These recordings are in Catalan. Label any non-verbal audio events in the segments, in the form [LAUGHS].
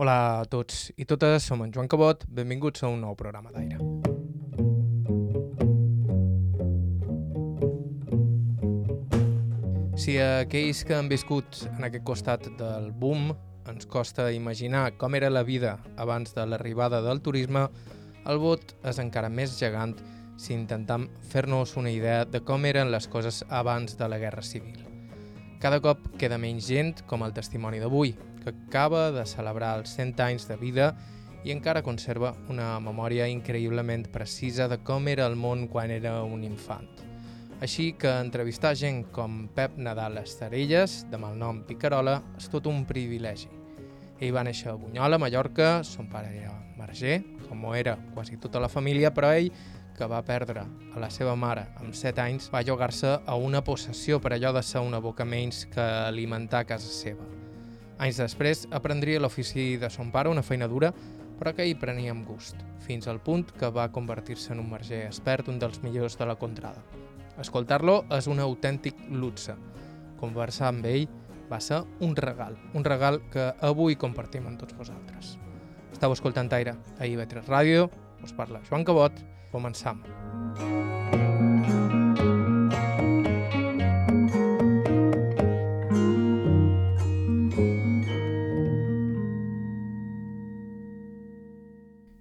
Hola a tots i totes, som en Joan Cabot, benvinguts a un nou programa d'aire. Si a aquells que han viscut en aquest costat del boom ens costa imaginar com era la vida abans de l'arribada del turisme, el vot és encara més gegant si intentem fer-nos una idea de com eren les coses abans de la Guerra Civil. Cada cop queda menys gent, com el testimoni d'avui, que acaba de celebrar els 100 anys de vida i encara conserva una memòria increïblement precisa de com era el món quan era un infant. Així que entrevistar gent com Pep Nadal Estarelles, de malnom Picarola, és tot un privilegi. Ell va néixer a Bunyola, Mallorca, son pare era marger, com ho era quasi tota la família, però ell que va perdre a la seva mare amb 7 anys, va llogar-se a una possessió per allò de ser una boca menys que alimentar casa seva. Anys després aprendria l'ofici de son pare, una feina dura, però que hi prenia amb gust, fins al punt que va convertir-se en un marger expert, un dels millors de la contrada. Escoltar-lo és un autèntic luxe. Conversar amb ell va ser un regal, un regal que avui compartim amb tots vosaltres. Estau escoltant Aire a IB3 Ràdio, us parla Joan Cabot, Començam.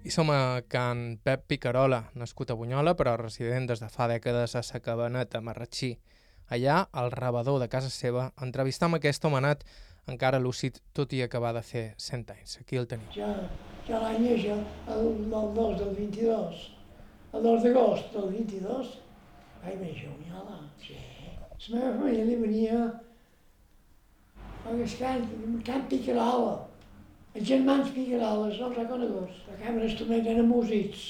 I som a Can Pep Picarola, nascut a Bunyola, però resident des de fa dècades a Sa Cabaneta, Marratxí. Allà, al rebador de casa seva, entrevistam aquest homenat encara lúcid, tot i acabar de fer 100 anys. Aquí el tenim. Ja, ja l'any és el, el 2 del 22 el 2 d'agost del 22 vaig néixer a Bunyola. Sí. La meva família venia a Gascant, Camp Picarola. Els germans no els ha conegut. La càmera instrument eren músics.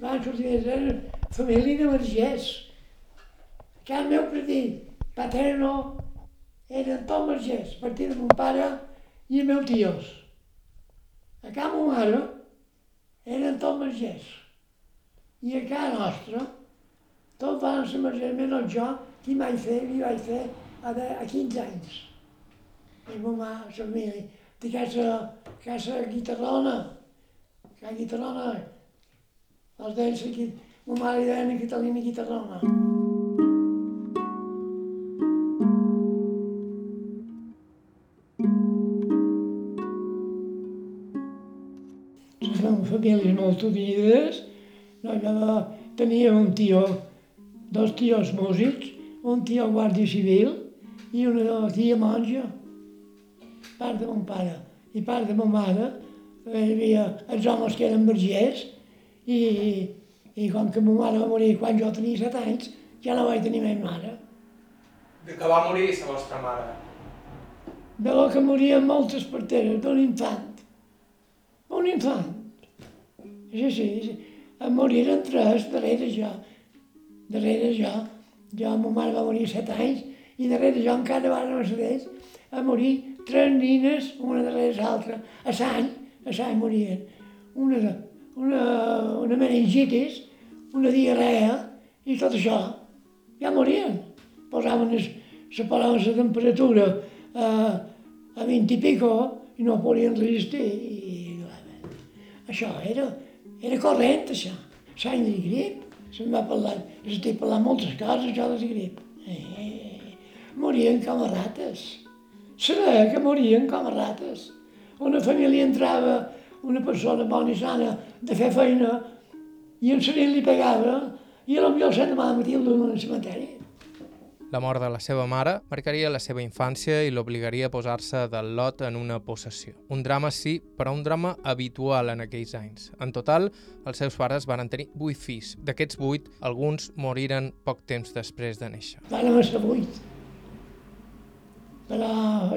Van sortir, eren família de vergers. Que el meu partit, paterno, eren tots vergers, partit de mon pare i els meus tios. A casa meva mare eren tots vergers. I a casa nostra, tot van ser majors, menys jo, qui vaig fer, li vaig fer a, de, a 15 anys. I ma mà, la família, de casa, casa guitarrona, casa guitarrona, els deien, la, ma mare li deien Catalina guitarrona. Són famílies molt unides, no, jo tenia un tio, dos tios músics, un tio guàrdia civil i una tia monja, part de mon pare. I part de ma mare, hi havia els homes que eren vergers i, i com que ma mare va morir quan jo tenia set anys, ja no vaig tenir més mare. De que va morir la vostra mare? De lo que morien moltes parteres, d'un infant. Un infant. Sí, sí, sí em moriren tres darrere jo. Darrere jo. Jo, ma mare va morir set anys i darrere jo encara van Mercedes a morir tres nines, una darrere l'altra. A l'any, a l'any morien. Una, una, una meningitis, una diarrea i tot això. Ja morien. Posaven la paraven la temperatura a, a 20 i pico i no podien resistir. I, això era, era corrent, això. L'any de grip, se'n va parlar, estic parlant moltes coses, jo de grip. Eh, morien com a rates. Saber que morien com a rates. Una família entrava, una persona bona i sana, de fer feina, i en serit li pegava, i potser el sant demà matí el duien al cementeri. La mort de la seva mare marcaria la seva infància i l'obligaria a posar-se del lot en una possessió. Un drama sí, però un drama habitual en aquells anys. En total, els seus pares van tenir vuit fills. D'aquests vuit, alguns moriren poc temps després de néixer. Van ser vuit. Però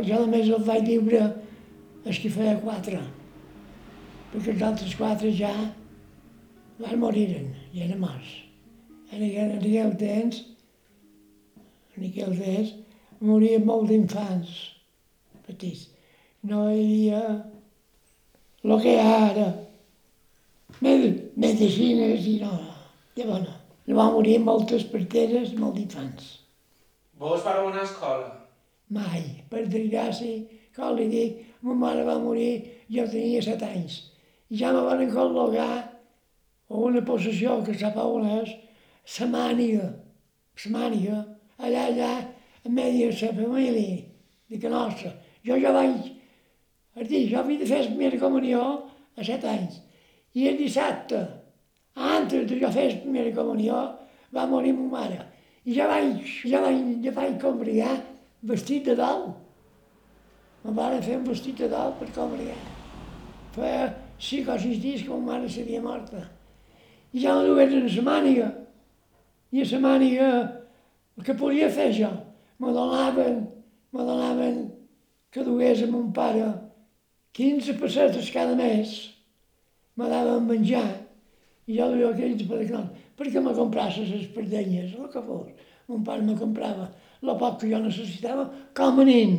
jo només el vaig viure els que feia quatre. Perquè els altres quatre ja van moriren, i eren morts. En aquell temps en aquells dies morien molt d'infants petits. No hi havia el que hi ha ara, medicines i no, de bona. No va morir moltes parteres, molt d'infants. Vos vareu anar a escola? Mai. Per desgràcia, com li dic, ma mare va morir, jo tenia set anys. I ja me van col·locar a una possessió que sap on és, sa màniga, sa màniga, allà, allà, en medi de la família, que nostra. Jo ja vaig, és dir, jo de fer la primera comunió a set anys. I el dissabte, antes de jo fer la primera comunió, va morir ma mare. I ja vaig, ja vaig, ja vaig combriar vestit de dalt. Me van fer un vestit de dalt per combriar. Feia cinc o sis dies que ma mare s'havia morta. I ja me dugués en la màniga. I a la màniga, el que podia fer jo, me donaven, me donaven que dugués a mon pare 15 pessetes cada mes, me daven menjar, i jo duia 15 per perquè me comprasses les perdenyes, el que fos. Mon pare me comprava el poc que jo necessitava com a nen.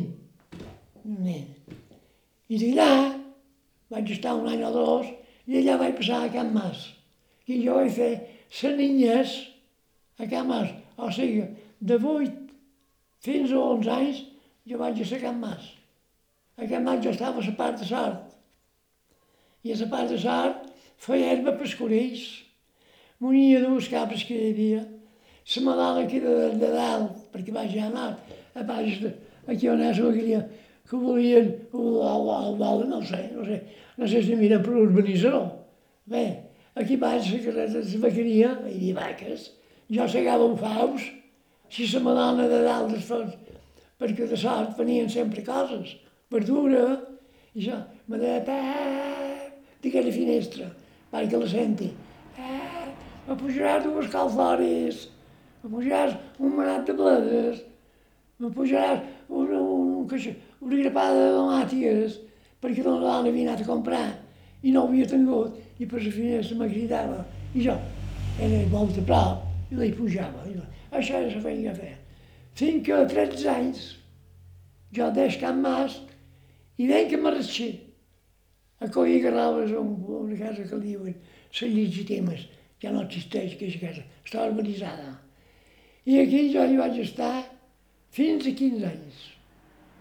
nen. I d'allà vaig estar un any o dos i allà vaig passar a Can Mas. I jo vaig fer les ninyes a Can Mas. O sigui, de 8 fins a 11 anys jo vaig a Can Mas. A Can Mas jo estava a la part de sort. I a la part de sort feia herba per escorells. M'unia dues capes que hi havia. La malala aquí de, de dalt, perquè vaig anar a baix aquí on és la que volien, no sé, no sé, no sé si mira per l'urbanitzador. Bé, aquí baix la carreta de la vaqueria, hi havia vaques, jo segava un faus, si la madona de dalt es fos, perquè de sort venien sempre coses, verdura, i jo me deia, pep, d'aquella finestra, perquè la senti, pep, me pujaràs dues calfores, me pujaràs un manat de bledes, me pujaràs un, un, un, una grapada de tomàtiques, perquè la dona havia anat a comprar i no ho havia tingut, i per la finestra me cridava. I jo era molt a prop i li pujava. I això era la feina que. Fins que a 13 anys jo deix Can Mas i venc a marxar a collir garrabes a una casa que diuen les legítimes, ja no existeix aquesta casa, està urbanitzada. I aquí jo hi vaig estar fins a 15 anys.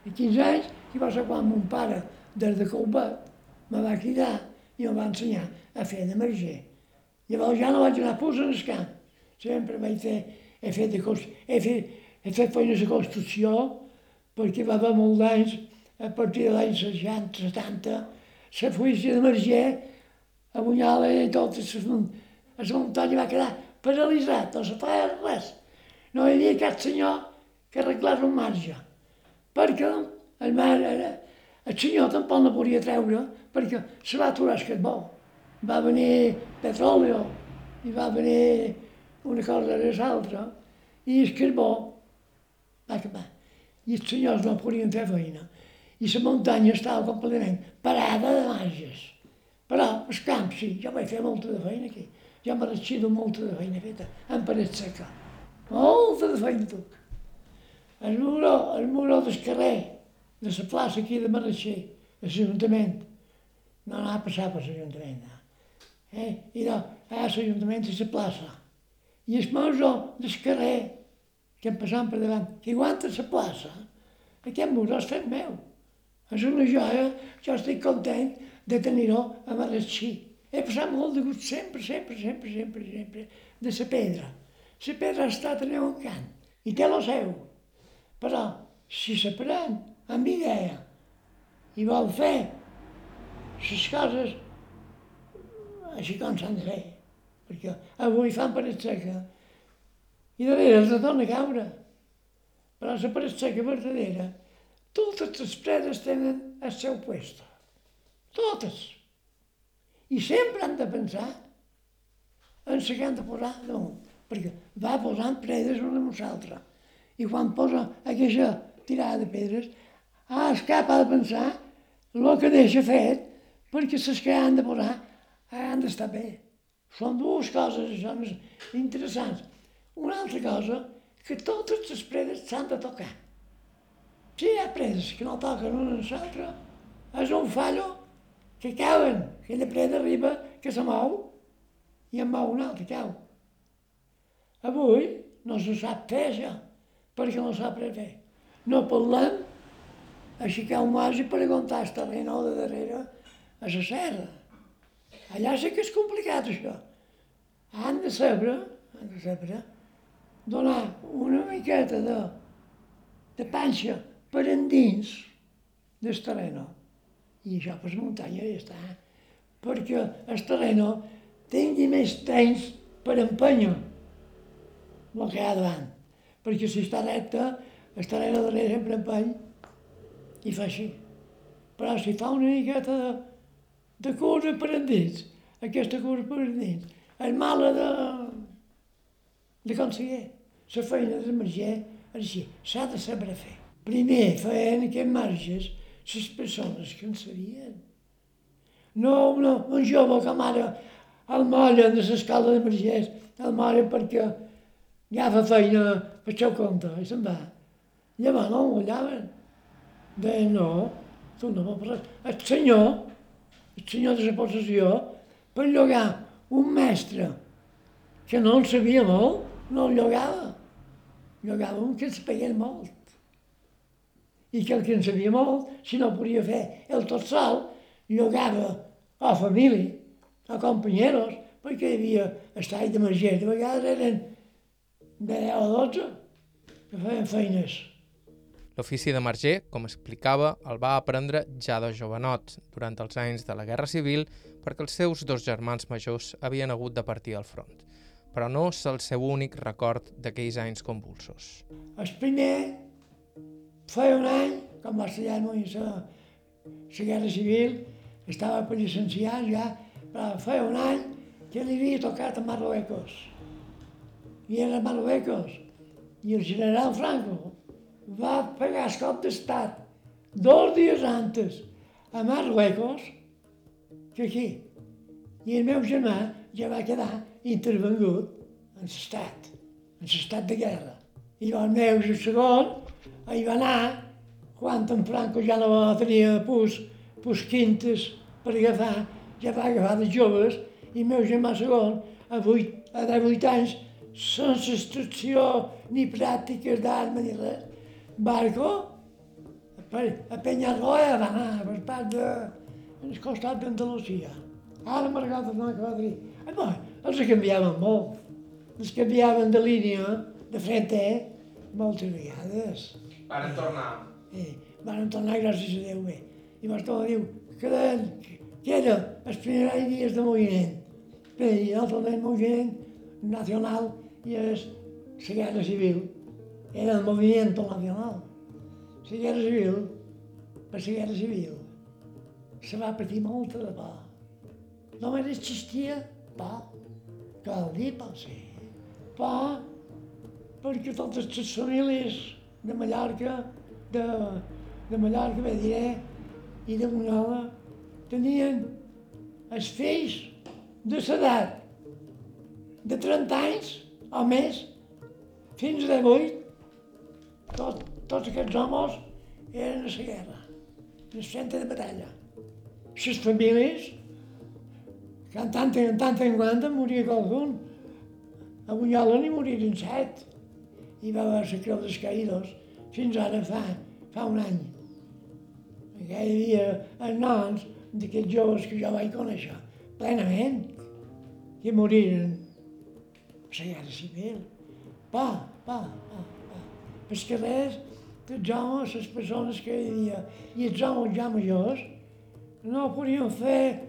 A 15 anys, i va ser quan mon pare, des de Colbet, me va cridar i em va ensenyar a fer de marger. Llavors ja no vaig anar pus en el camp. Sempre vaig fer, he fet, de, he fet, he fet feines de construcció, perquè va haver molts anys, a partir de l'any 60, 70, la fuïcia de marger, a Bunyala i tot, la muntanya va quedar paralitzat, no se feia res. No hi havia cap senyor que arreglés un marge, perquè el mar, el senyor tampoc no podia treure, perquè se va aturar el carbó. Va venir petroli i va venir una cosa de l'altra, i el carbó va acabar. I els senyors no podien fer feina. I la muntanya estava completament parada de marges. Però els camps, sí, jo vaig fer molta de feina aquí. Jo m'he rexido molta de feina feta, en paret seca. Molta de feina, tu. El muro, el muro del carrer, de la plaça aquí de Marratxer, de l'Ajuntament. No anava a passar per l'Ajuntament. No. Eh? I no, a l'Ajuntament és la plaça. I el muro del carrer, que em passant per davant, que aguanta la plaça, aquest muro és fet meu. És una joia, jo estic content de tenir-ho a Marratxí. He passat molt de gust sempre, sempre, sempre, sempre, sempre, de la pedra. La pedra un cant i té el seu. Però, si s'aprèn amb idea i vol fer les coses així com s'han de fer, perquè avui fan paret seca i veres la torna a caure. Però la paret seca verdadera, totes les preses tenen el seu puesto. Totes. I sempre han de pensar en la que han de posar damunt, perquè va posant predes una amb l'altra. I quan posa aquesta tirada de pedres, ah, el cap ha de pensar el que deixa fet, perquè les que han de posar han d'estar bé. Són dues coses, això, interessants. Una altra cosa, que totes les predes s'han de tocar. Si hi ha predes que no toquen una amb l'altra, és un fallo que cauen. Aquella preda arriba, que se mou, i en mou una altra, cau. Avui no se sap això perquè no res fer. No parlem aixecar un mas i preguntar el terreno de darrere a la serra. Allà sí que és complicat, això. Han de saber, han de saber, donar una miqueta de, de panxa per endins del terreno. I això per la muntanya ja està. Perquè el terreno tingui més temps per empènyer el que hi ha davant. Perquè si està recte, el terreno darrere sempre empeny i fa així. Però si fa una miqueta de, de cura per endins, aquesta cura per endins, és mala de, de conseguir. La feina de marger és així, s'ha de saber fer. Primer feien aquests marges les persones que en sabien. No, no, un jove com ara el molla de l'escala de margers, el molla perquè ja fa feina per això compte i se'n va. Llavors no el mollaven. Deia, no, tu no m'ho res. El senyor, el senyor de la possessió, per llogar un mestre que no en sabia molt, no el llogava. Llogava un que es pagués molt. I que el que en sabia molt, si no podia fer el tot sol, llogava a família, a companyeros, perquè hi havia estat de marger, de vegades eren de 10 o 12 que feien feines. L'ofici de marger, com explicava, el va aprendre ja de jovenot, durant els anys de la Guerra Civil, perquè els seus dos germans majors havien hagut de partir al front. Però no és el seu únic record d'aquells anys convulsos. El primer, feia un any, quan va estudiar molt la, la Guerra Civil, estava per llicenciar ja, però feia un any que li havia tocat a Marruecos. I era Marruecos. I el general Franco va pagar el cop d'estat dos dies antes a Marruecos que aquí. I el meu germà ja va quedar intervengut en l'estat, en l'estat de guerra. I el meu el segon hi va anar quan en Franco ja no va tenir pus, pus quintes per agafar, ja va agafar de joves i el meu germà segon, a, 8, a 18 anys, sense instrucció ni pràctiques d'arma ni res, barco per, a Penyarroia va anar per part de, al costat d'Andalusia. Ara Margot no acaba de dir. No, els canviaven molt. Els canviaven de línia, de frente, moltes vegades. Varen tornar. Eh, van tornar, gràcies a Déu, bé. I Bartolomé diu que, de, que era els primers dies de moviment. Bé, i el moviment nacional i és la guerra civil era el movimiento nacional. La guerra civil, per la guerra civil, se va patir molta de por. Només existia por. Cal dir por, sí. Por perquè totes les famílies de Mallorca, de, de Mallorca, bé diré, i de Bunyola, tenien els fills de l'edat de 30 anys o més fins a 18 tot, tots aquests homes eren a la guerra, en el centre de batalla. Les famílies, que en tant en tant en quant moria qualcun. A Bunyola n'hi moriren set. I va haver la creu dels caïdos fins ara fa, fa un any. Perquè hi havia els noms d'aquests joves que jo vaig conèixer plenament, que moriren a la guerra civil. Pa, pa, pa els carrers, els homes, les persones que hi havia, i els homes ja majors, no podien fer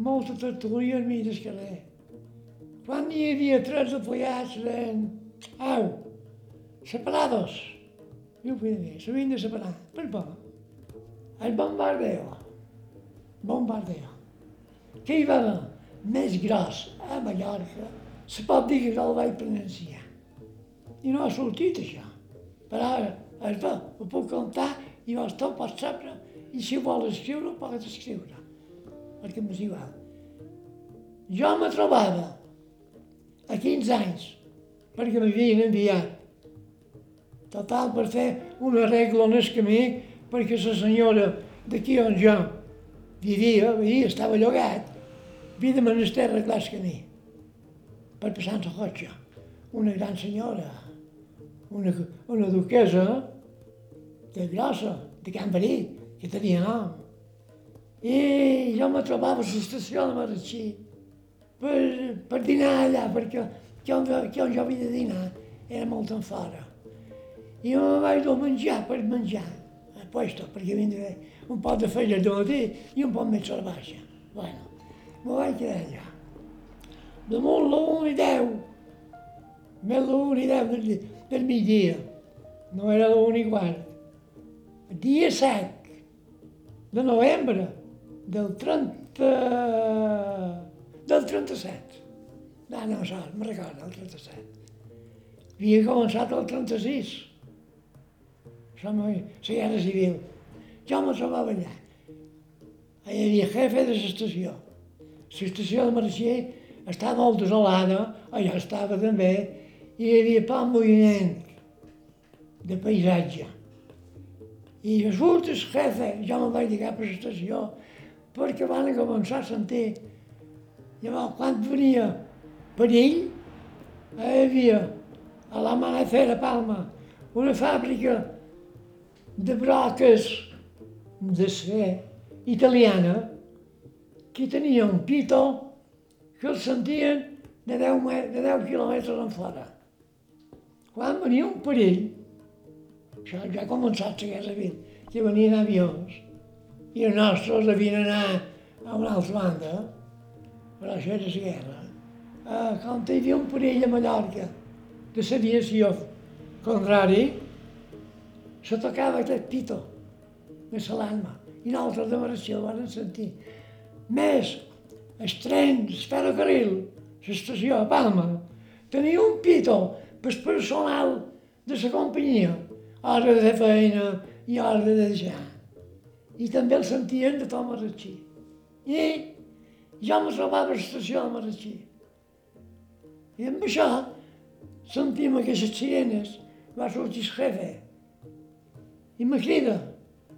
molta tertúlia al mig del carrer. Quan hi havia tres apoyats, eren, au, separados. I ho feia bé, s'havien de separar. Per por. El bombardeo. Bombardeo. Què hi va haver? Més gros a Mallorca. Dir que el vaig pronunciar. I no ha sortit això. Però ara, es va, ho puc contar i vas tot pot saber i si vol escriure, pots escriure, perquè m'és igual. Jo me trobava a 15 anys, perquè m'havien enviat, total per fer un arreglo en el camí, perquè la senyora d'aquí on jo vivia, vivia, estava llogat, havia de menester arreglar el camí, per passar el cotxe. Una gran senyora, una, una duquesa de grossa, de Can Verí, que tenia nom. I jo me trobava a l'estació de Marratxí per, per dinar allà, perquè que on, que on jo havia de dinar era molt en fora. I jo me vaig dur menjar per menjar, a puesto, perquè vindré un pot de feina de matí i un pot més a la baixa. Bueno, me vaig quedar allà. Damunt l'un i deu, més l'un i deu del, del migdia, no era l'un i quart. Dia 7 de novembre del 30... del 37. No, no, no, me recordo, el 37. Havia començat el 36. Som la guerra civil. Jo me trobava allà. Hi havia jefe de l'estació. L'estació de Marxer estava molt desolada, allà estava també, i hi havia poc moviment de paisatge. I surt el jefe, jo me'n vaig cap a l'estació, perquè van començar a sentir. Llavors, quan venia perill, hi havia a la Manacera Palma una fàbrica de broques de ser italiana que tenia un pito que el sentien de 10, de 10 quilòmetres en fora. Quan venia un perill, això ja ha començat la guerra civil, que venien avions, i els nostres havien d'anar a una altra banda, però això era la guerra. Uh, quan hi havia un perill a Mallorca de l'aviació contrari, se tocava aquest pito de l'alarma i nosaltres de marxa el van sentir. Més, el tren, el ferrocarril, l'estació a Palma, tenia un pito per personal de la companyia, hora de feina i hora de deixar i també el sentien de tot Marratxí. I jo me trobava a l'estació de Marratxí. I amb això sentim aquestes sirenes, va sortir el jefe i me crida.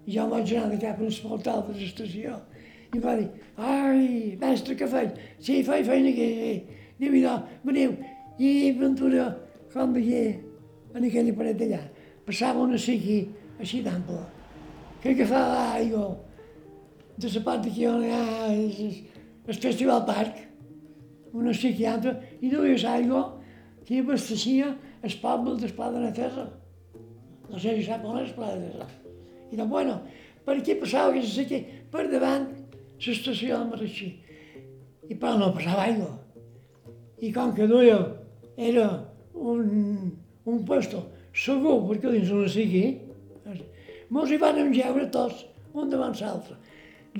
I jo vaig anar de cap a portal de l'estació i va dir, ai, mestre, què faig? Sí, faig feina aquí, sí. Déu-n'hi-do, veniu. I Ventura, quan veié en aquella paret d'allà, passava una siqui així d'ample que agafava aigua de la part d'aquí on hi ha el, Festival Parc, una psiquiatra, i duies aigua que abasteixia el poble d'Esplà de la Terra. No sé si sap on és Esplà de la Terra. I doncs, bueno, per aquí passava que sé que per davant l'estació de Marratxí. I però no passava aigua. I com que duia era un, un puesto segur perquè dins no sigui, Mos hi van engeure tots, un davant l'altre.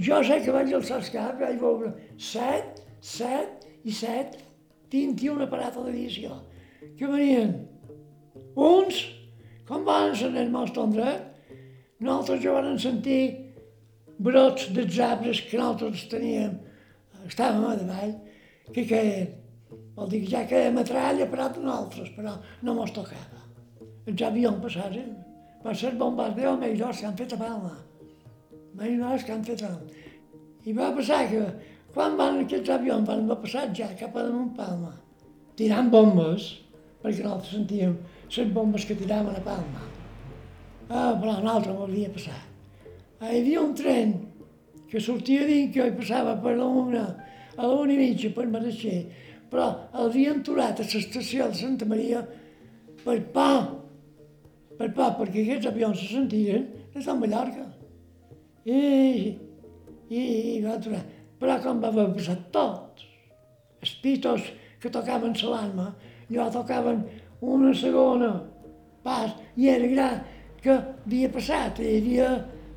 Jo sé que vaig alçar el cap vaig veure set, set i set, tinti una parada d'aviació, que venien uns, com van ensenyar el nostre dret, nosaltres ja vam sentir brots dels arbres que nosaltres teníem, estàvem a davall, que caien. Vol dir que ja caia metralla per a nosaltres, però no mos tocava. Els avions passaven va ser bombardeo millors que han fet a Palma. Millors que han fet a Palma. I va passar que quan van aquests avions van passar ja cap a damunt Palma, tirant bombes, perquè nosaltres sentíem les bombes que tiraven a Palma. Ah, però nosaltres m'ho havia passat. Ah, hi havia un tren que sortia d'Inca i passava per la una, a la una i mitja per Mareixer, però l'havien aturat a l'estació de Santa Maria per pa per pa, perquè aquests avions se sentien des de Mallorca. I, i, i va aturar. Però com va haver passat tot, els pitos que tocaven l'alarma, jo tocaven una segona pas, i era gran que havia passat,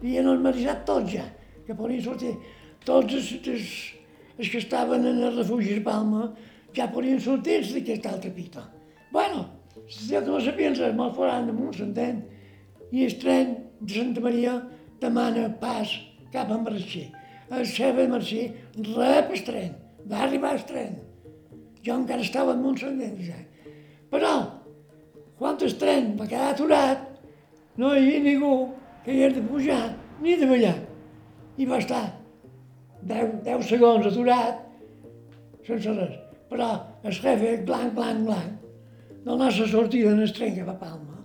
i havia, havia normalitzat tot ja, que podien sortir. Tots els, els, els que estaven en el refugi de Palma ja podien sortir d'aquest altre pito. Bueno, si no sabien res, me'l faran damunt, s'entén? I el tren de Santa Maria demana pas cap a Marxí. El xef de Marxí rep el tren, va arribar el tren. Jo encara estava en Montsendent, ja. Però, quan el tren va quedar aturat, no hi havia ningú que hagués de pujar ni de ballar. I va estar 10, 10 segons aturat, sense res. Però el jefe, blanc, blanc, blanc, de la nostra sortida en el tren va a Palma.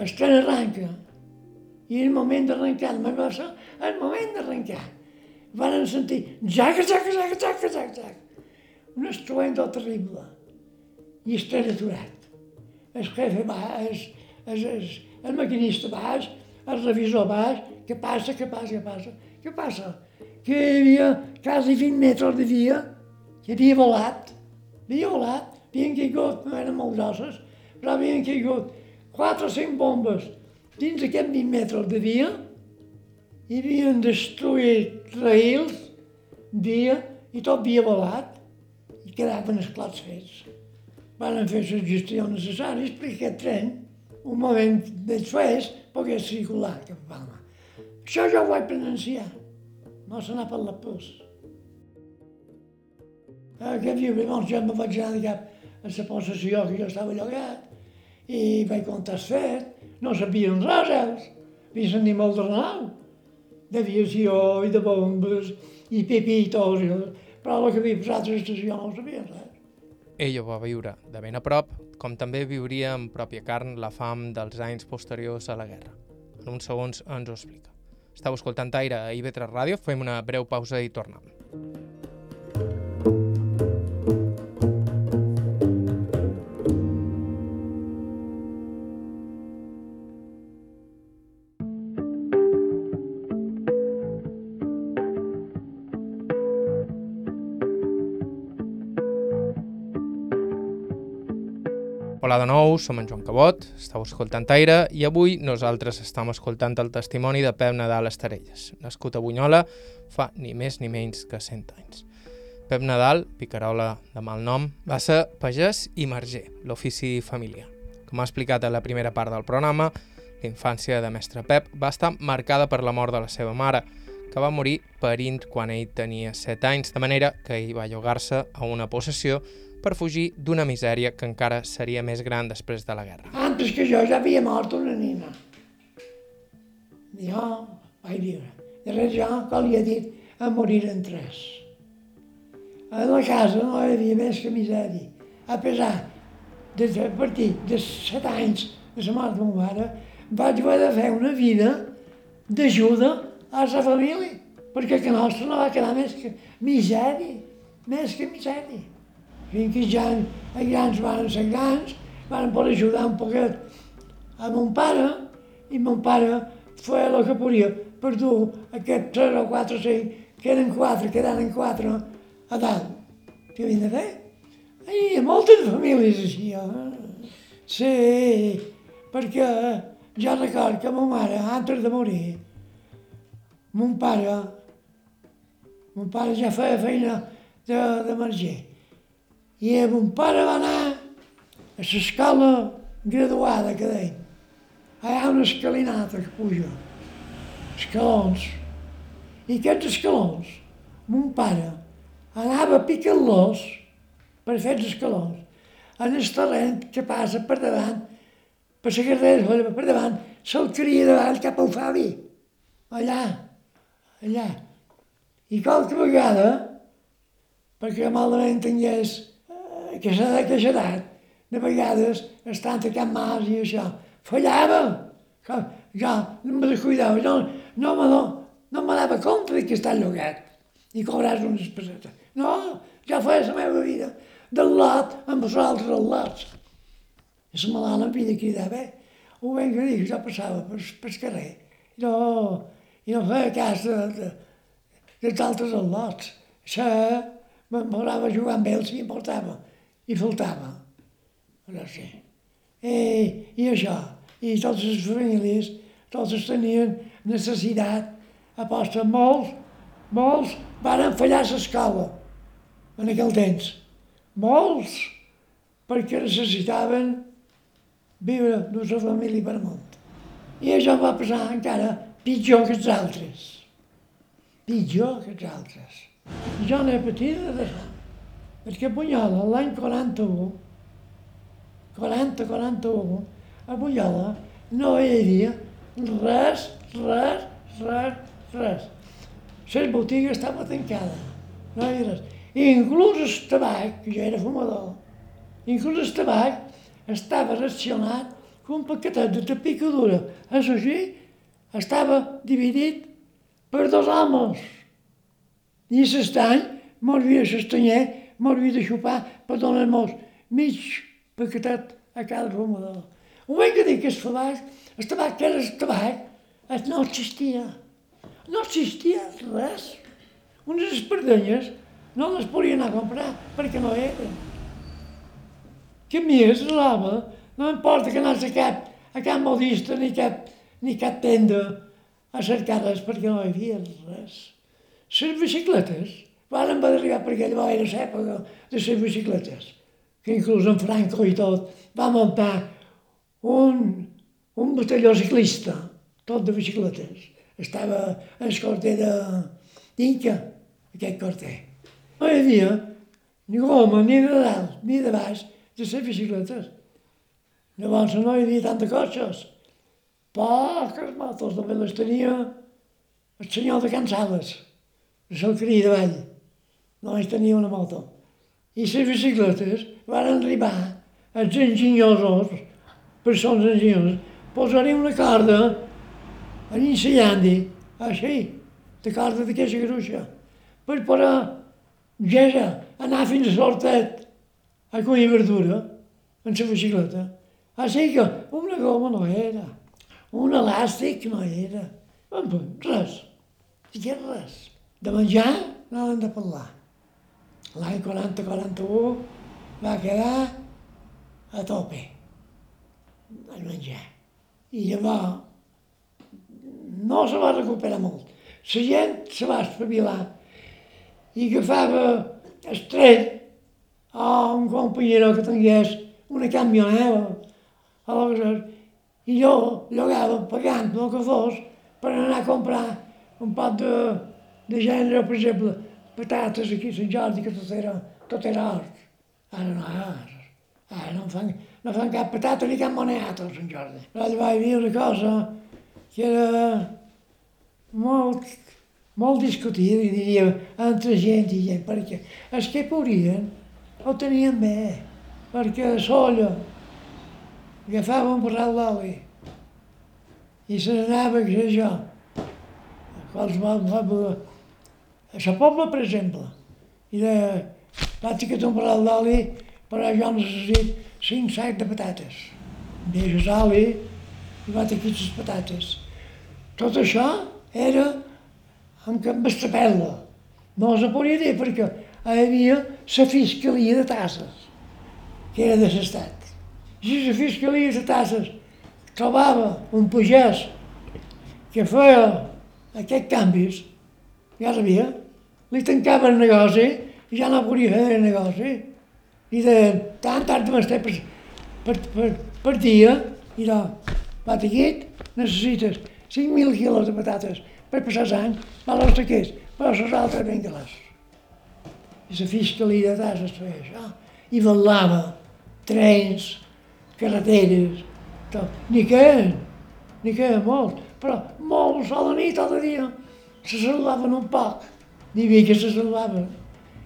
El tren arranca I el moment d'arrencar el magossa, el moment d'arrencar, van sentir jaca, jaca, jaca, jaca, jaca, jaca. Un estruendo terrible. I es tren aturat. El jefe baix, el, el, el maquinista baix, el revisor baix, què passa, què passa, què passa, què passa? Que hi havia quasi 20 metres de via que havia volat, havia volat, havien caigut, no eren molt grosses, però havien caigut 4 o 5 bombes dins aquests 20 metres de via, i havien destruït raïls, via, i tot havia volat, i quedaven esclats fets. Van fer les gestions necessàries perquè aquest tren, un moment després, pogués circular cap a Palma. Això ja ho vaig presenciar. No se n'ha per la pus. Aquest llibre, doncs, jo me vaig anar cap a la possessió que jo estava llogat i vaig comptar el fet. No sabien res, ells. Havien sentit molt de renau, d'aviació i de bombes i pipitos, però el que havia passat a l'estació no sabien res. Ell ho va viure de ben a prop, com també viuria en pròpia carn la fam dels anys posteriors a la guerra. En uns segons ens ho explica. Estau escoltant Aire a IB3 Ràdio, fem una breu pausa i tornem. De nou, som en Joan Cabot, estàu escoltant Aire i avui nosaltres estem escoltant el testimoni de Pep Nadal Estarelles, nascut a Bunyola fa ni més ni menys que 100 anys. Pep Nadal, picarola de mal nom, va ser pagès i marger, l'ofici familiar. Com ha explicat a la primera part del programa, la infància de mestre Pep va estar marcada per la mort de la seva mare, que va morir parint quan ell tenia 7 anys, de manera que ell va llogar-se a una possessió per fugir d'una misèria que encara seria més gran després de la guerra. Antes que jo ja havia mort una nina. Jo vaig viure. Després jo, com li he dit, a morir en tres. A la casa no hi havia més que misèria. A pesar de a partir de set anys de la mort de ma mare, vaig haver de fer una vida d'ajuda a la família, perquè que nostra no va quedar més que misèria, més que misèria fins ja els grans van ser grans, van poder ajudar un poquet a mon pare, i mon pare feia el que podia per dur aquests tres o quatre cinc, que eren quatre, que eren quatre, a dalt. Què havien de fer? Hi ha moltes famílies així, eh? Sí, perquè jo record que ma mare, antes de morir, mon pare, mon pare ja feia feina de, de marger i mon pare va anar a l'escala graduada que deim. Hi ha una escalinata que puja, escalons. I aquests escalons, mon pare anava picant-los per fer els escalons en el terreny que passa per davant, per la carrera per davant, se'l cria davant cap al Fabi, allà, allà. I qualque vegada, perquè malament tingués que d'aquesta edat, de vegades, estant a Can Mas i això, fallava. Jo no me descuidava, no, no, me, no, no me dava compte que està llogat i cobràs unes pessetes. No, ja feia la meva vida del lot amb els altres al lots. I la malala em de cridar, bé, ho ben que dic, jo passava per, per carrer i no, i no feia cas de, de, dels altres al lots. Això m'agradava jugar amb ells i em portava i faltava. No sé. I, I això, i totes les famílies, totes tenien necessitat, aposta molts, molts van fallar l'escola en aquell temps. Molts, perquè necessitaven viure d'una família per amunt. I això va passar encara pitjor que els altres. Pitjor que els altres. Jo n'he patit d'això. Perquè Bunyola, l'any 41, 40-41, a Bunyola no hi havia res, res, res, res. Les botigues estaven tancades, no hi havia res. I inclús el tabac, que jo era fumador, inclús el tabac estava racionat com un paquetet de picadura, això sí, estava dividit per dos amos. I l'estany mos havia d'estanyer, mos havia de xupar per donar-nos mig paquetet a cada fumador. Moment que dic que el tabac, el tabac que era el tabac, no existia. No existia res. Unes espardenyes no les podia anar a comprar perquè no eren. Que més, l'home, no importa que anés a cap, a cap modista ni cap, ni cap tenda a cercar-les perquè no hi havia res. Les bicicletes van arribar per aquella era l'època de les bicicletes, que inclús en Franco i tot va muntar un, un batalló ciclista, tot de bicicletes. Estava el corter d'Inca, aquest corter. No hi havia ni goma, ni de dalt, ni de baix, de les bicicletes. Llavors no hi havia tanta cotxes. Poques motos, també les tenia el senyor de Can Sales, el Salcarí de Vall. Només tenia una moto. I les bicicletes van arribar els enginyosos, persones enginyoses, posar-hi una corda en ensenyant-hi, així, de corda d'aquesta gruixa, per poder ja, anar fins a Sortet, a collir verdura, en la bicicleta. Així que una goma no era, un elàstic no era, res, que res. De menjar no hem de parlar. L'any 40-41 va quedar a tope el menjar. I llavors no se va recuperar molt. La gent se va espavilar i agafava estrell a un companyero que tingués una camioneta, aleshores, i jo llogava pagant el que fos per anar a comprar un pot de, de gènere, per exemple, patates aquí a Sant Jordi, que tot era, tot era hort. Ara no hi ha. Ara no fan, no fan cap patata ni cap moneta a Sant Jordi. Allà va havia una cosa que era molt molt discutit, diria, entre gent i gent, perquè els que podien ho tenien bé, perquè a solla agafava un barral d'oli i se n'anava, que sé jo, qualsevol a la Pobla, per exemple, i de, vaig ficar un barral d'oli, però jo necessit cinc sacs de patates. Deixes oli i vaig aquí les patates. Tot això era amb que m'estrapel·la. No se podia dir perquè hi havia la Fiscalia de Tasses, que era de l'Estat. I la Fiscalia de Tasses trobava un pagès que feia aquests canvis, ja sabia, li tancava el negoci i ja no podia fer el negoci. I de tant, tant m'estar per, per, per, per dia, i va aquí, necessites 5.000 quilos de patates per passar l'any, val els taquers, però les altres venga-les. I la fiscalia de es feia això. I vetllava trens, carreteres, tot. Ni queden, ni queden molt, però molt sol de nit, tot el dia, se saludaven un poc. N'hi havia que se saludaven.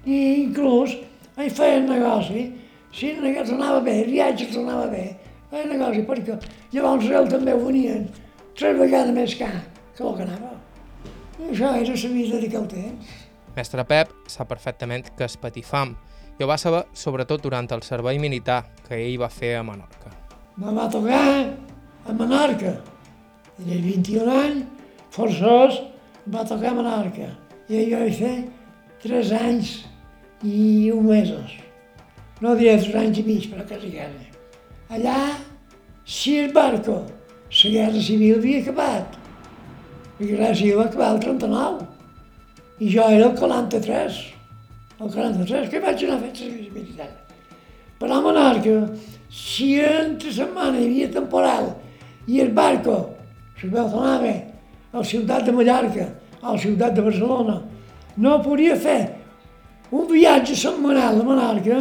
I inclús hi feien negoci, si el negoci anava bé, el viatge que anava bé, feien negoci, perquè llavors ells també ho venien tres vegades més car que el que anava. I això era la vida d'aquell temps. Mestre Pep sap perfectament que és patifam i ho va saber sobretot durant el servei militar que ell va fer a Menorca. Me va tocar a Menorca. Tenia 21 anys, forçós, va tocar a Menorca. Jo vaig fer 3 anys i un mesos. No diré 3 anys i mig, però quasi quasi. Allà, si el barco, la guerra civil havia acabat i gràcies va acabar el 39. I jo era el 43. El 43, que vaig anar fent servici militar. Però a Menorca, si entre setmana hi havia temporal i el barco se veu anava a la ciutat de Mallorca, a la ciutat de Barcelona, no podia fer un viatge setmanal a Menorca,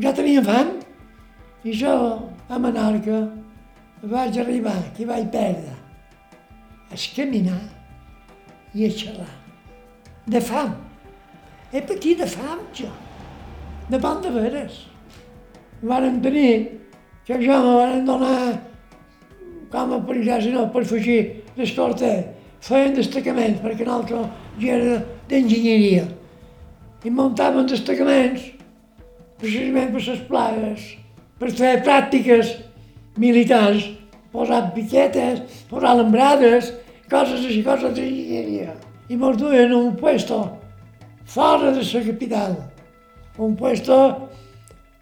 ja tenia fam, i jo a Menorca vaig arribar, que vaig perdre és caminar i a xerrar. De fam. He patit de fam, jo. De bon de veres. Varen tenir, que jo me van donar com a perillar, sinó per fugir d'escorter. Feien destacaments, perquè nosaltres ja era d'enginyeria. I muntaven destacaments precisament per les plagues, per fer pràctiques militars, posar piquetes, posar alambrades, coses així, coses d'enginyeria. I mos duien un puesto fora de la capital, un puesto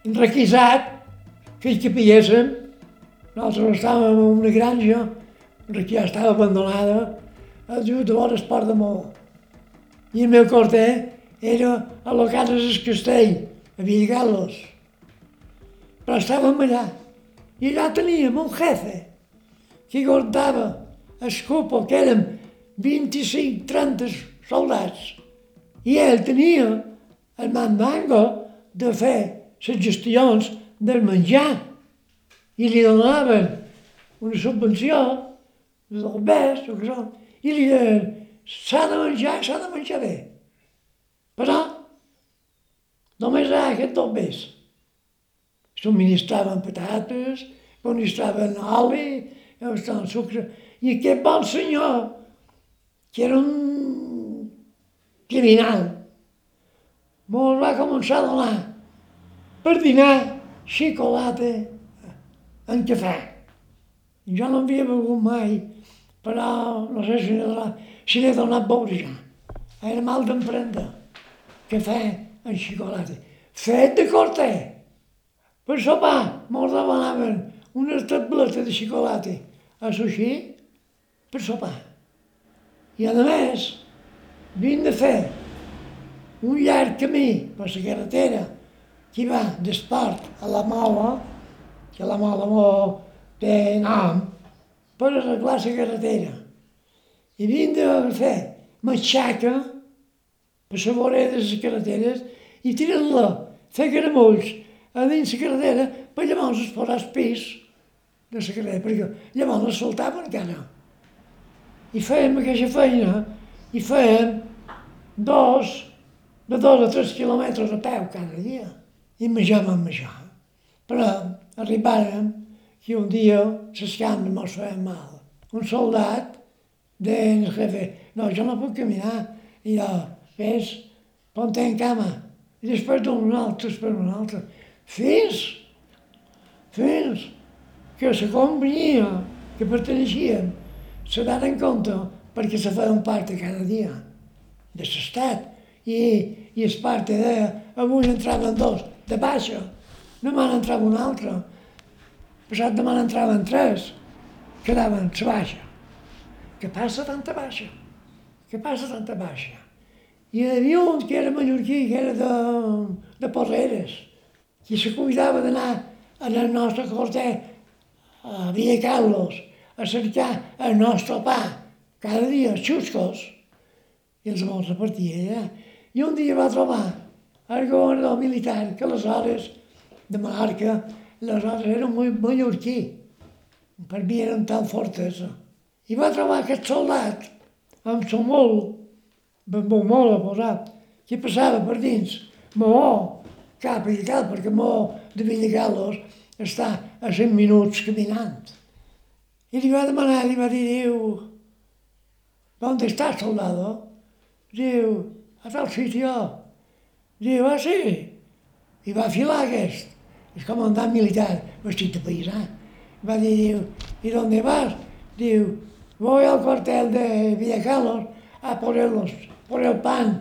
requisat que pilléssim. Nosaltres estàvem en una granja que ja estava abandonada, a just vora el Port de Maó. I el meu corter era a la casa del castell, a Villagalos. Però estàvem allà. I allà teníem un jefe que guardava el cupo, que érem 25-30 soldats. I ell tenia el mandango de fer les gestions del menjar i li donaven una subvenció del bes, o són, i li deien s'ha de menjar, s'ha de menjar bé. Però només a aquest dos bes. Subministraven patates, subministraven oli, subministraven sucre. I aquest bon senyor, que era un criminal, mos va començar a donar per dinar xocolata en cafè. Jo no havia begut mai, però no sé si n'he donat, si donat beure ja. Era mal d'emprendre. Cafè en xocolata. Fet de corte. Per sopar mos demanaven una tableta de xocolata a sushi per sopar. I a més, vinc de fer un llarg camí per la carretera que va d'esport a la mola, que la mola mo té nom, per arreglar la carretera. I vinc de fer matxaca per la vorera de les carreteres i tirant-la, fer caramulls a dins la carretera per llavors es posar el pis de la carretera, perquè llavors es soltava encara. I fèiem aquesta feina i fèiem dos, de dos a tres quilòmetres a peu cada dia. I menjàvem menjar. Però arribàrem que un dia les cames mos feien mal. Un soldat al jefe, no, jo no puc caminar. I jo, ves, ponte en cama. I després d'un altre, per un altre. Fins, fins que la companyia que perteneixien se dan compte perquè se feien part cada dia de l'estat i, i es part de avui entraven dos de baixa, demà n'entrava un altre, passat demà n'entraven tres, quedaven la baixa. Què passa tanta baixa? Què passa tanta baixa? I hi havia un que era mallorquí, que era de, de Porreres, que se cuidava d'anar en el nostre corter a Villa Carlos a cercar el nostre pa, cada dia, xuscos, i els vols repartia allà. I un dia va trobar el governador militar, que aleshores, de Mallorca, aleshores era molt mallorquí, per mi eren tan fortesa. I va trobar aquest soldat amb son mol, amb un mol a posat, que passava per dins, Maó, cap i cal, perquè Maó de Villagalos està a 100 minuts caminant. I li va demanar, li va dir, diu, ¿dónde estás, soldado? Diu, a tal sitio. Diu, ah, sí? I va filar aquest, el comandant militar, vestit de paisà. Va dir, diu, ¿y dónde vas? Diu, voy al cuartel de Villacalos a poner, los, por el pan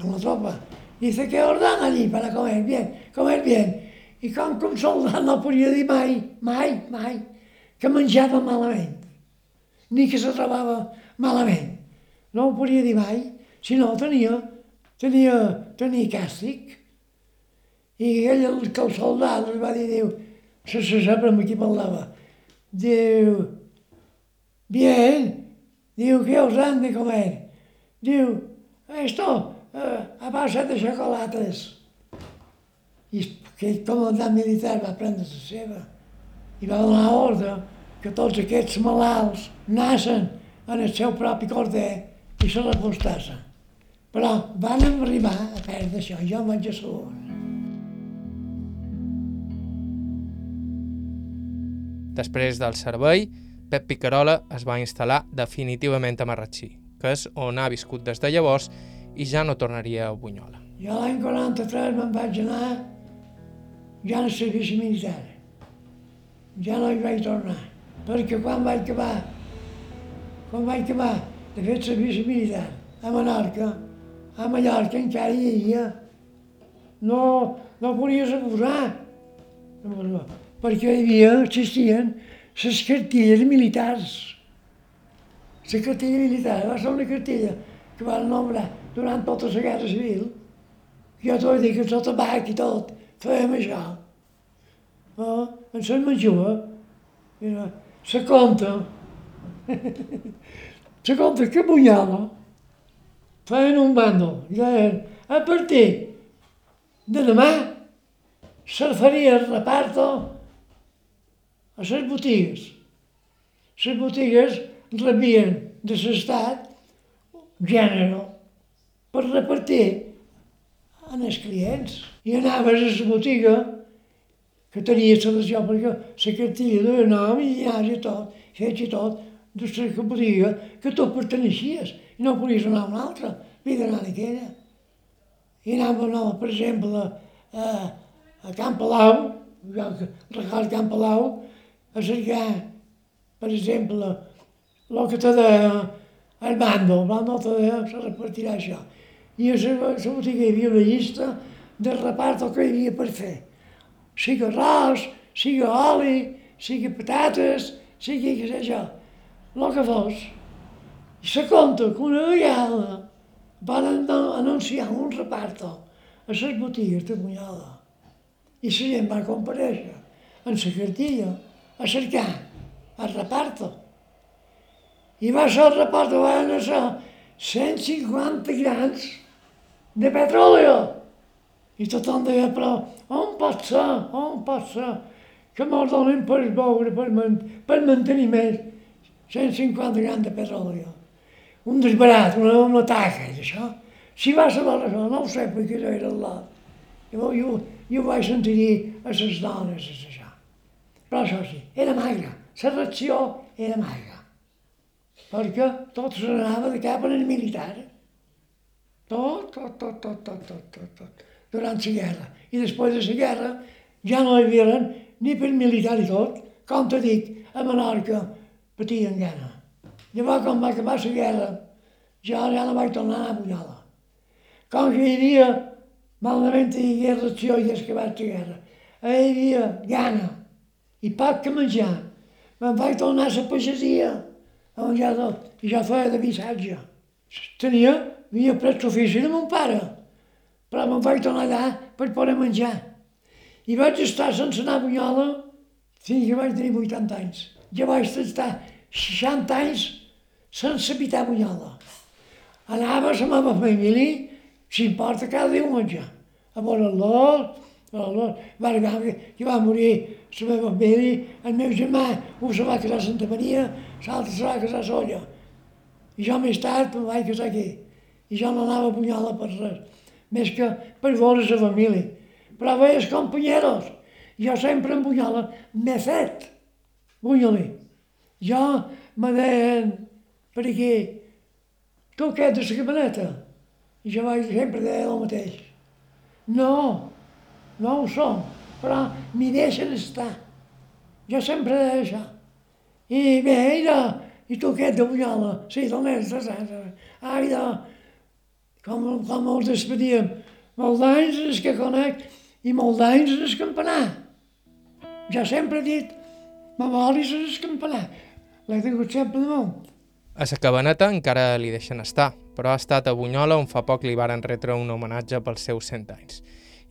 con la tropa. Dice que ordan allí para comer bien, comer bien. I com que un soldat no podia dir mai, mai, mai, que menjava malament, ni que se trobava malament. No ho podia dir mai, si no tenia, tenia, tenia càstig. I ell, el, que el soldat li va dir, diu, se se sap amb qui parlava, diu, bien, diu, ¿qué os han de comer? Diu, esto, eh, a base de chocolates. I aquell comandant militar va prendre la seva i va donar ordre que tots aquests malalts nassen en el seu propi corder i se l'apostassen. Però van arribar a perdre això, jo vaig a salut. Després del servei, Pep Picarola es va instal·lar definitivament a Marratxí, que és on ha viscut des de llavors i ja no tornaria a Bunyola. Jo l'any 43 me'n vaig anar ja en servici militar. Ja no hi vaig tornar, perquè quan vaig acabar, quan vaig acabar de fer servici militar a Menorca, a Mallorca encara hi havia, no, no podies abusar, perquè hi havia, existien les cartilles militars. La cartilla militar va ser una cartilla que van nombrar durant tota la guerra civil. Jo t'ho dic que tot tabac i tot, fèiem això. Oh, en Sant Manjua, se conta, [LAUGHS] se conta que Bunyala feien un bàndol i deien, a partir de demà se faria el reparto a les botigues. Les botigues rebien de l'estat gènere per repartir en els clients. I anaves a la botiga que tenia selecció, perquè la cartilla de nom i dinars i tot, fets i tot, de la botiga que tu perteneixies i no podies anar a una altra, havia d'anar a aquella. I anava, no, per exemple, a, a Camp Palau, regal Camp Palau, a cercar, per exemple, el que te bando, el bando te deia, se repartirà això. I a la botiga hi havia una llista de repart que hi havia per fer sigui arròs, sigui oli, sigui patates, sigui què sé jo, el que fos. I se conta que una vegada van anunciar un reparto a les botigues de Bunyola i la gent va compareixer en la cartilla a cercar el reparto. I va ser el reparto, van ser 150 grans de petroli. I tothom deia, però on pot ser, on pot ser, que me'l donen per beure, per, man per mantenir més 150 grans de petroli. Un desbarat, una, una taca, això. Si va saber això, no ho sé, perquè jo era al lot. Jo, jo, jo vaig sentir dir a les dones, això. Però això sí, era magra, la reacció era magra. Perquè tot se n'anava de cap en el militar. Tot, tot, tot, tot, tot, tot, tot. tot durant la guerra. I després de la guerra ja no hi havia ni per militar i tot. Com t'ho dic, a Menorca patien gana. Llavors, quan va acabar la guerra, jo ja no vaig tornar a Bunyola. Com que hi havia, malament hi havia reacció i acabat la guerra, hi havia gana i poc que menjar. Me'n vaig tornar a la pagesia, on ja, ja feia de missatge. Tenia, havia pres l'ofici de mon pare però me'n vaig tornar allà per poder menjar. I vaig estar sense anar a Bunyola fins que vaig tenir 80 anys. Ja vaig estar 60 anys sense habitar a Bunyola. Anava a la meva família, s'importa cada diumenge, a veure l'or, va arribar, que va morir la meva família, el meu germà un se va casar a Santa Maria, l'altre se va casar a Solla. I jo més tard em vaig casar aquí. I jo no anava a Bunyola per res més que per veure la família. Però els companyeros, jo sempre en Bunyola m'he fet bunyolí. Jo me deien per aquí, tu què ets de la cabaneta? I jo vaig sempre dir el mateix. No, no ho som, però m'hi deixen estar. Jo sempre deia això. I bé, i, i tu ets de Bunyola? Sí, d'on ets? De. Ai, de, com, com els despedíem. Molt d'anys és que conec i molt d'anys és campanar. Ja sempre he dit, m'amolis és campanar. L'he tingut sempre damunt. A la cabaneta encara li deixen estar, però ha estat a Bunyola on fa poc li varen retre un homenatge pels seus 100 anys.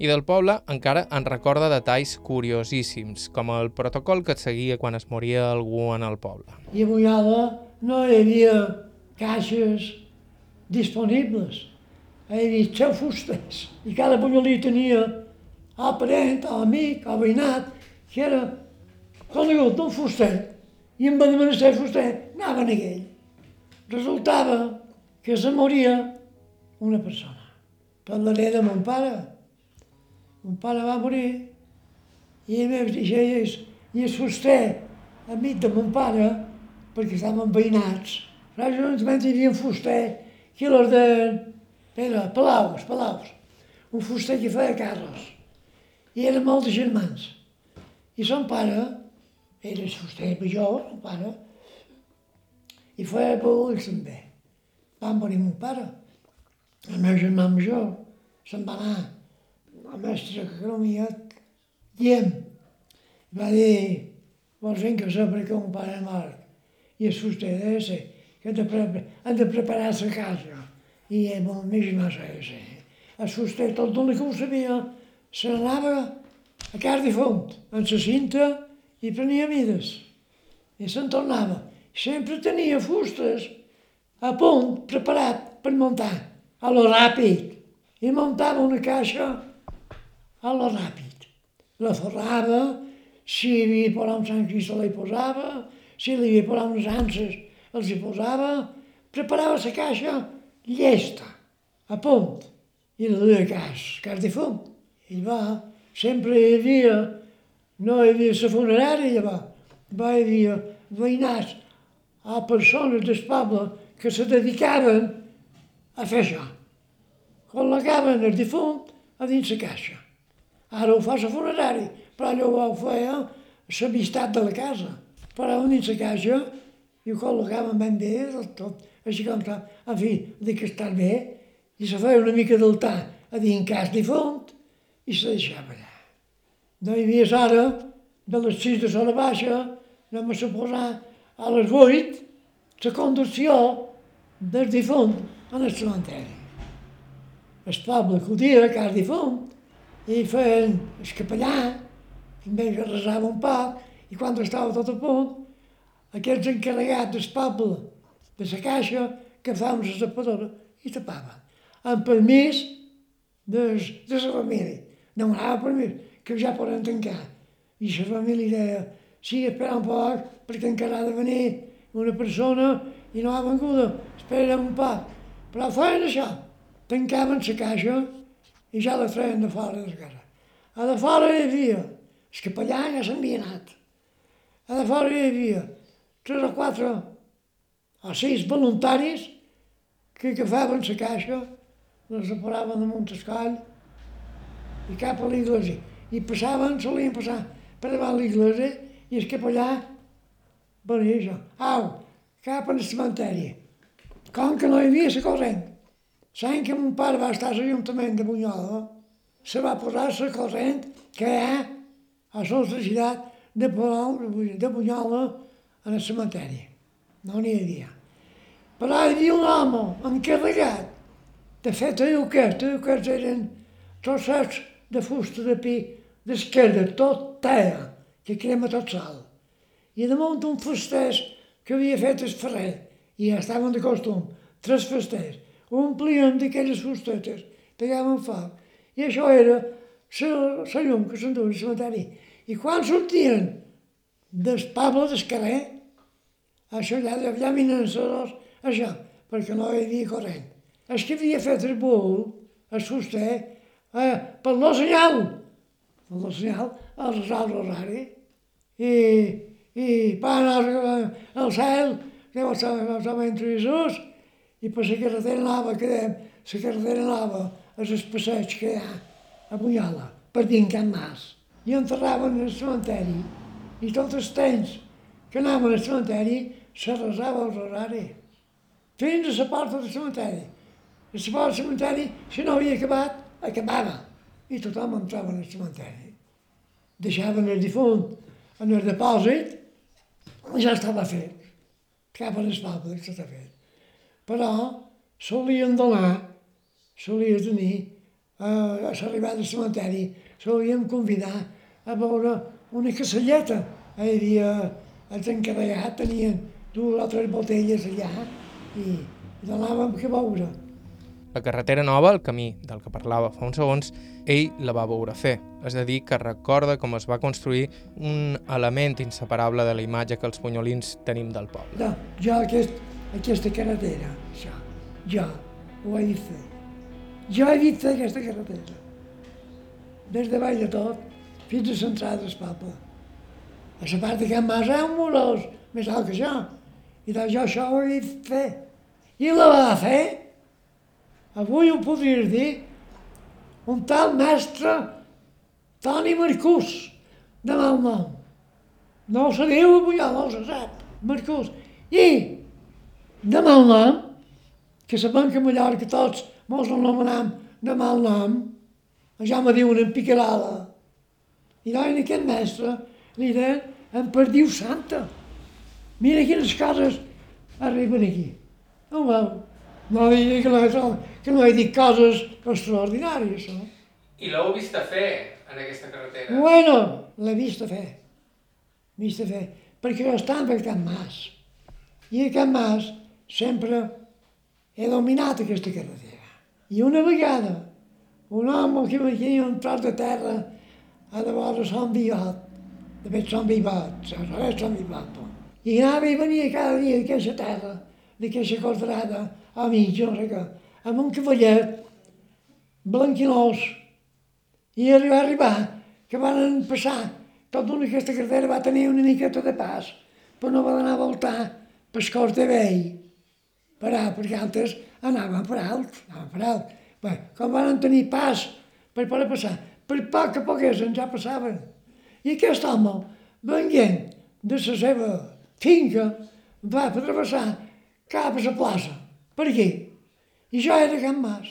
I del poble encara en recorda detalls curiosíssims, com el protocol que et seguia quan es moria algú en el poble. I a Bunyola no hi havia caixes disponibles he dit, seu fusters. I cada bunyolí tenia el parent, o amic, o veïnat, que era conegut d'un fuster. I em va demanar ser fuster, anava a ell. Resultava que se moria una persona. Per la de mon pare. Mon pare va morir i el meu i és, i el fuster, amic de mon pare, perquè estaven veïnats. L'Ajuntament hi havia un fuster, que los de... Era Palaus, Palaus. Un fuster que feia carros. I eren molts germans. I son pare, era el fuster major, son pare, i feia ulls també. Va morir mon pare. El meu germà major se'n va anar a mestre d'economia diem. Va dir, vols fer que un pare mort. I el de ser, que han de, pre han de preparar la casa. I el meu germà sé, el fuster, tot el que ho sabia, se n'anava a casa de font, amb la cinta, i prenia mides. I se'n tornava. Sempre tenia fustes a punt, preparat per muntar, a lo ràpid. I muntava una caixa a lo ràpid. La forrava, si hi havia posat un Sant Crist li posava, si li havia posat unes anses els hi posava, preparava la caixa llesta, a punt, i la duia a cas, cas de fum. I va, sempre hi havia, no hi havia la funerària, va, va hi havia veïnats a persones del poble que se dedicaven a fer això. Col·locaven el difunt a dins la caixa. Ara ho fa la funerària, però allò ho feia l'amistat de la casa. Però dins la caixa i ho col·locaven ben bé, tot, així com està, en fi, de que està bé, i se feia una mica d'altar a dir en cas difunt i se deixava allà. No hi havia hora de les 6 de l'hora baixa, anem a suposar a les 8, la conducció del difunt en el cementeri. El poble acudia a cas difunt i feien el capellà, també que resava un poc, i quan estava tot a punt, aquests encarregats del poble de la caixa que fa una zapadora i tapaven. Amb permís de, de la família. Demanava permís, que ja poden tancar. I la família deia, sí, espera un poc, perquè encara ha de venir una persona i no ha vengut, espera un poc. Però feien això, tancaven la caixa i ja la treien de fora de casa. A de fora hi havia, el capellà ja s'havia anat. A de fora hi havia tres o quatre o sis voluntaris que agafaven la caixa, la separaven de Montescoll i cap a l'església. I passaven, solien passar per davant l'església i el capellà venia això. Au, cap al cementeri. Com que no hi havia la corrent, l'any que mon pare va estar a l'Ajuntament de Bunyola, se va posar la corrent que hi ha a la societat de, de Bunyola en el cementeri. No n'hi havia. Però hi havia un home encarregat de fer teuquers. Teuquers eren trossets de fusta de pi d'esquerda, tot teia, que crema tot sol. I damunt un fusters que havia fet el ferrer, i ja estaven de costum, tres fusters, omplien d'aquelles fustetes, pegaven foc. I això era la llum que s'enduia al cementeri. I quan sortien del poble del carrer, això ja, els dos, això, perquè no hi havia corrent. El que havia fet el bull, el fuster, eh, per la senyal, per la senyal, el resal rosari, i, i va anar al cel, que va estar, va estar entre Jesús, i per la carretera anava, que dèiem, la carretera anava als passeig que hi ha a Bunyola, per en Can Mas. I enterraven el cementeri, i tot el temps que anaven al cementeri se resava el rosari. Fins a la porta del cementeri. A la porta del cementeri, si no havia acabat, acabava. I tothom entrava en el cementeri. Deixaven el difunt en el depòsit, ja estava fet. Cap a les pobles estava fet. Però solien donar, solia tenir, eh, a l'arribada del cementeri, solíem convidar a veure una caselleta. Hi havia els encarregats, tenien dues o tres botelles allà i, donàvem que veure. La carretera nova, el camí del que parlava fa uns segons, ell la va veure fer. És a dir, que recorda com es va construir un element inseparable de la imatge que els punyolins tenim del poble. No, jo aquest, aquesta carretera, això, jo ho he dit fer. Jo he dit fer aquesta carretera. Des de baix de tot fins a l'entrada del poble. A la part de Can Mas ha un murós més alt que jo. I de jo això ho he fer. I la va fer, avui ho podries dir, un tal mestre Toni Marcús, de mal nom. No se diu avui, no se sap, Marcús. I, de mal nom, que sabem que a Mallorca tots mos el nomenam de mal nom, ja me diuen en Picarala. I en aquest mestre li deien en Perdiu Santa. Mira quines coses arriben aquí. No veu? No que no, que no he dit coses extraordinàries, no? I l'heu vist a fer en aquesta carretera? Bueno, l'he vist a fer. Vist a fer. Perquè jo estava a Can Mas. I a Can Mas sempre he dominat aquesta carretera. I una vegada, un home que venia un tros de terra a de vora Sant Vivat, de fet Sant Vivat, saps Sant Vivat, i anava i venia cada dia d'aquesta terra, d'aquesta quadrada, a mig, no sé què, amb un cavallet blanquinós, i va arribar que van passar tota una aquesta carretera va tenir una miqueta de pas, però no va anar a voltar pel cos de vell, parar, perquè altres anaven per alt, anaven per alt. Bé, com van tenir pas per poder passar, per poc que poguessin ja passaven. I aquest home, venint de la seva finca, va per travessar cap a la plaça. Per aquí. I jo era Can Mas.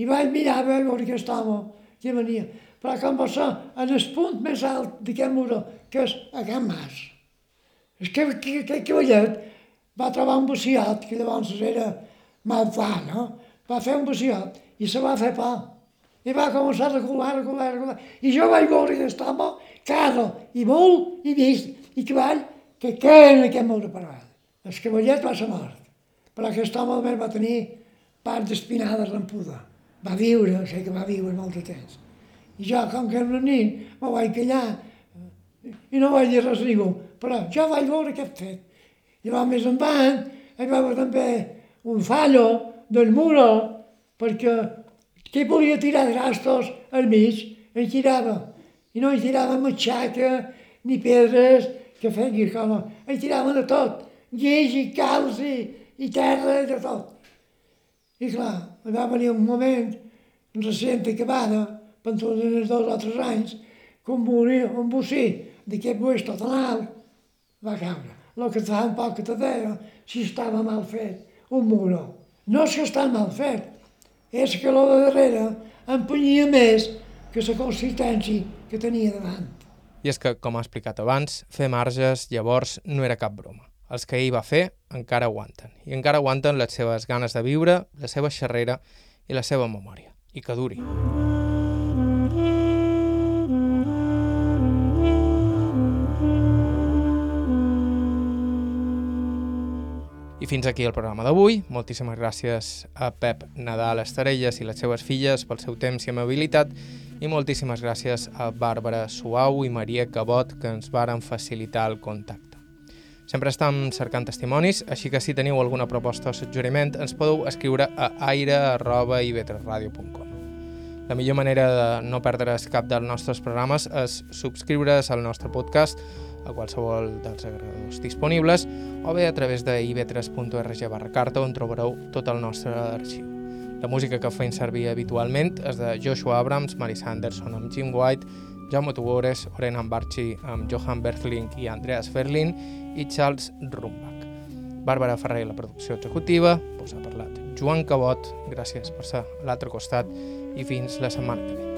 I vaig mirar a veure aquest home que venia. Però com va ser en el punt més alt d'aquest muro, que és a Can Mas. És que aquest cavallet va trobar un buciat, que llavors era mal fa, no? Va fer un buciat i se va fer pa. I va començar a recular, recular, recular. I jo vaig veure aquest home, carro, i molt, i vist, i cavall, que queda en aquest mur de parat. El cavallet va ser mort, però aquest home almenys va tenir part d'espinada rampuda. Va viure, sé que va viure molt de temps. I jo, com que era un nin, me vaig callar i no vaig dir res a ningú, però jo vaig veure aquest fet. I va més endavant, hi va haver també un fallo del muro, perquè qui volia tirar grastos al mig, en tirava. I no hi tirava matxaca, ni pedres, que feien com... Hi tiraven de tot, guix i calci, i terra, i de tot. I clar, va venir un moment, recent acabada, pensant en els dos o tres anys, que un, un bocí d'aquest buix tot en va caure. El que fa un poc que te deia, si estava mal fet, un muro. No és que està mal fet, és que lo de darrere empenyia més que la consistència que tenia davant. I és que, com ha explicat abans, fer marges llavors no era cap broma. Els que ell va fer encara aguanten. I encara aguanten les seves ganes de viure, la seva xerrera i la seva memòria. I que duri. I fins aquí el programa d'avui. Moltíssimes gràcies a Pep Nadal Estarelles i les seves filles pel seu temps i amabilitat i moltíssimes gràcies a Bàrbara Suau i Maria Cabot que ens varen facilitar el contacte. Sempre estem cercant testimonis, així que si teniu alguna proposta o suggeriment ens podeu escriure a aire.ivetresradio.com La millor manera de no perdre's cap dels nostres programes és subscriure's al nostre podcast a qualsevol dels agregadors disponibles o bé a través de ib3.org barra carta on trobareu tot el nostre arxiu. La música que feim servir habitualment és de Joshua Abrams, Mary Sanderson amb Jim White, Jaume Tugores, Oren Ambarchi amb Johan Berthling i Andreas Ferlin i Charles Rumbach. Bàrbara Ferrer, la producció executiva, us ha parlat Joan Cabot, gràcies per ser a l'altre costat i fins la setmana que ve.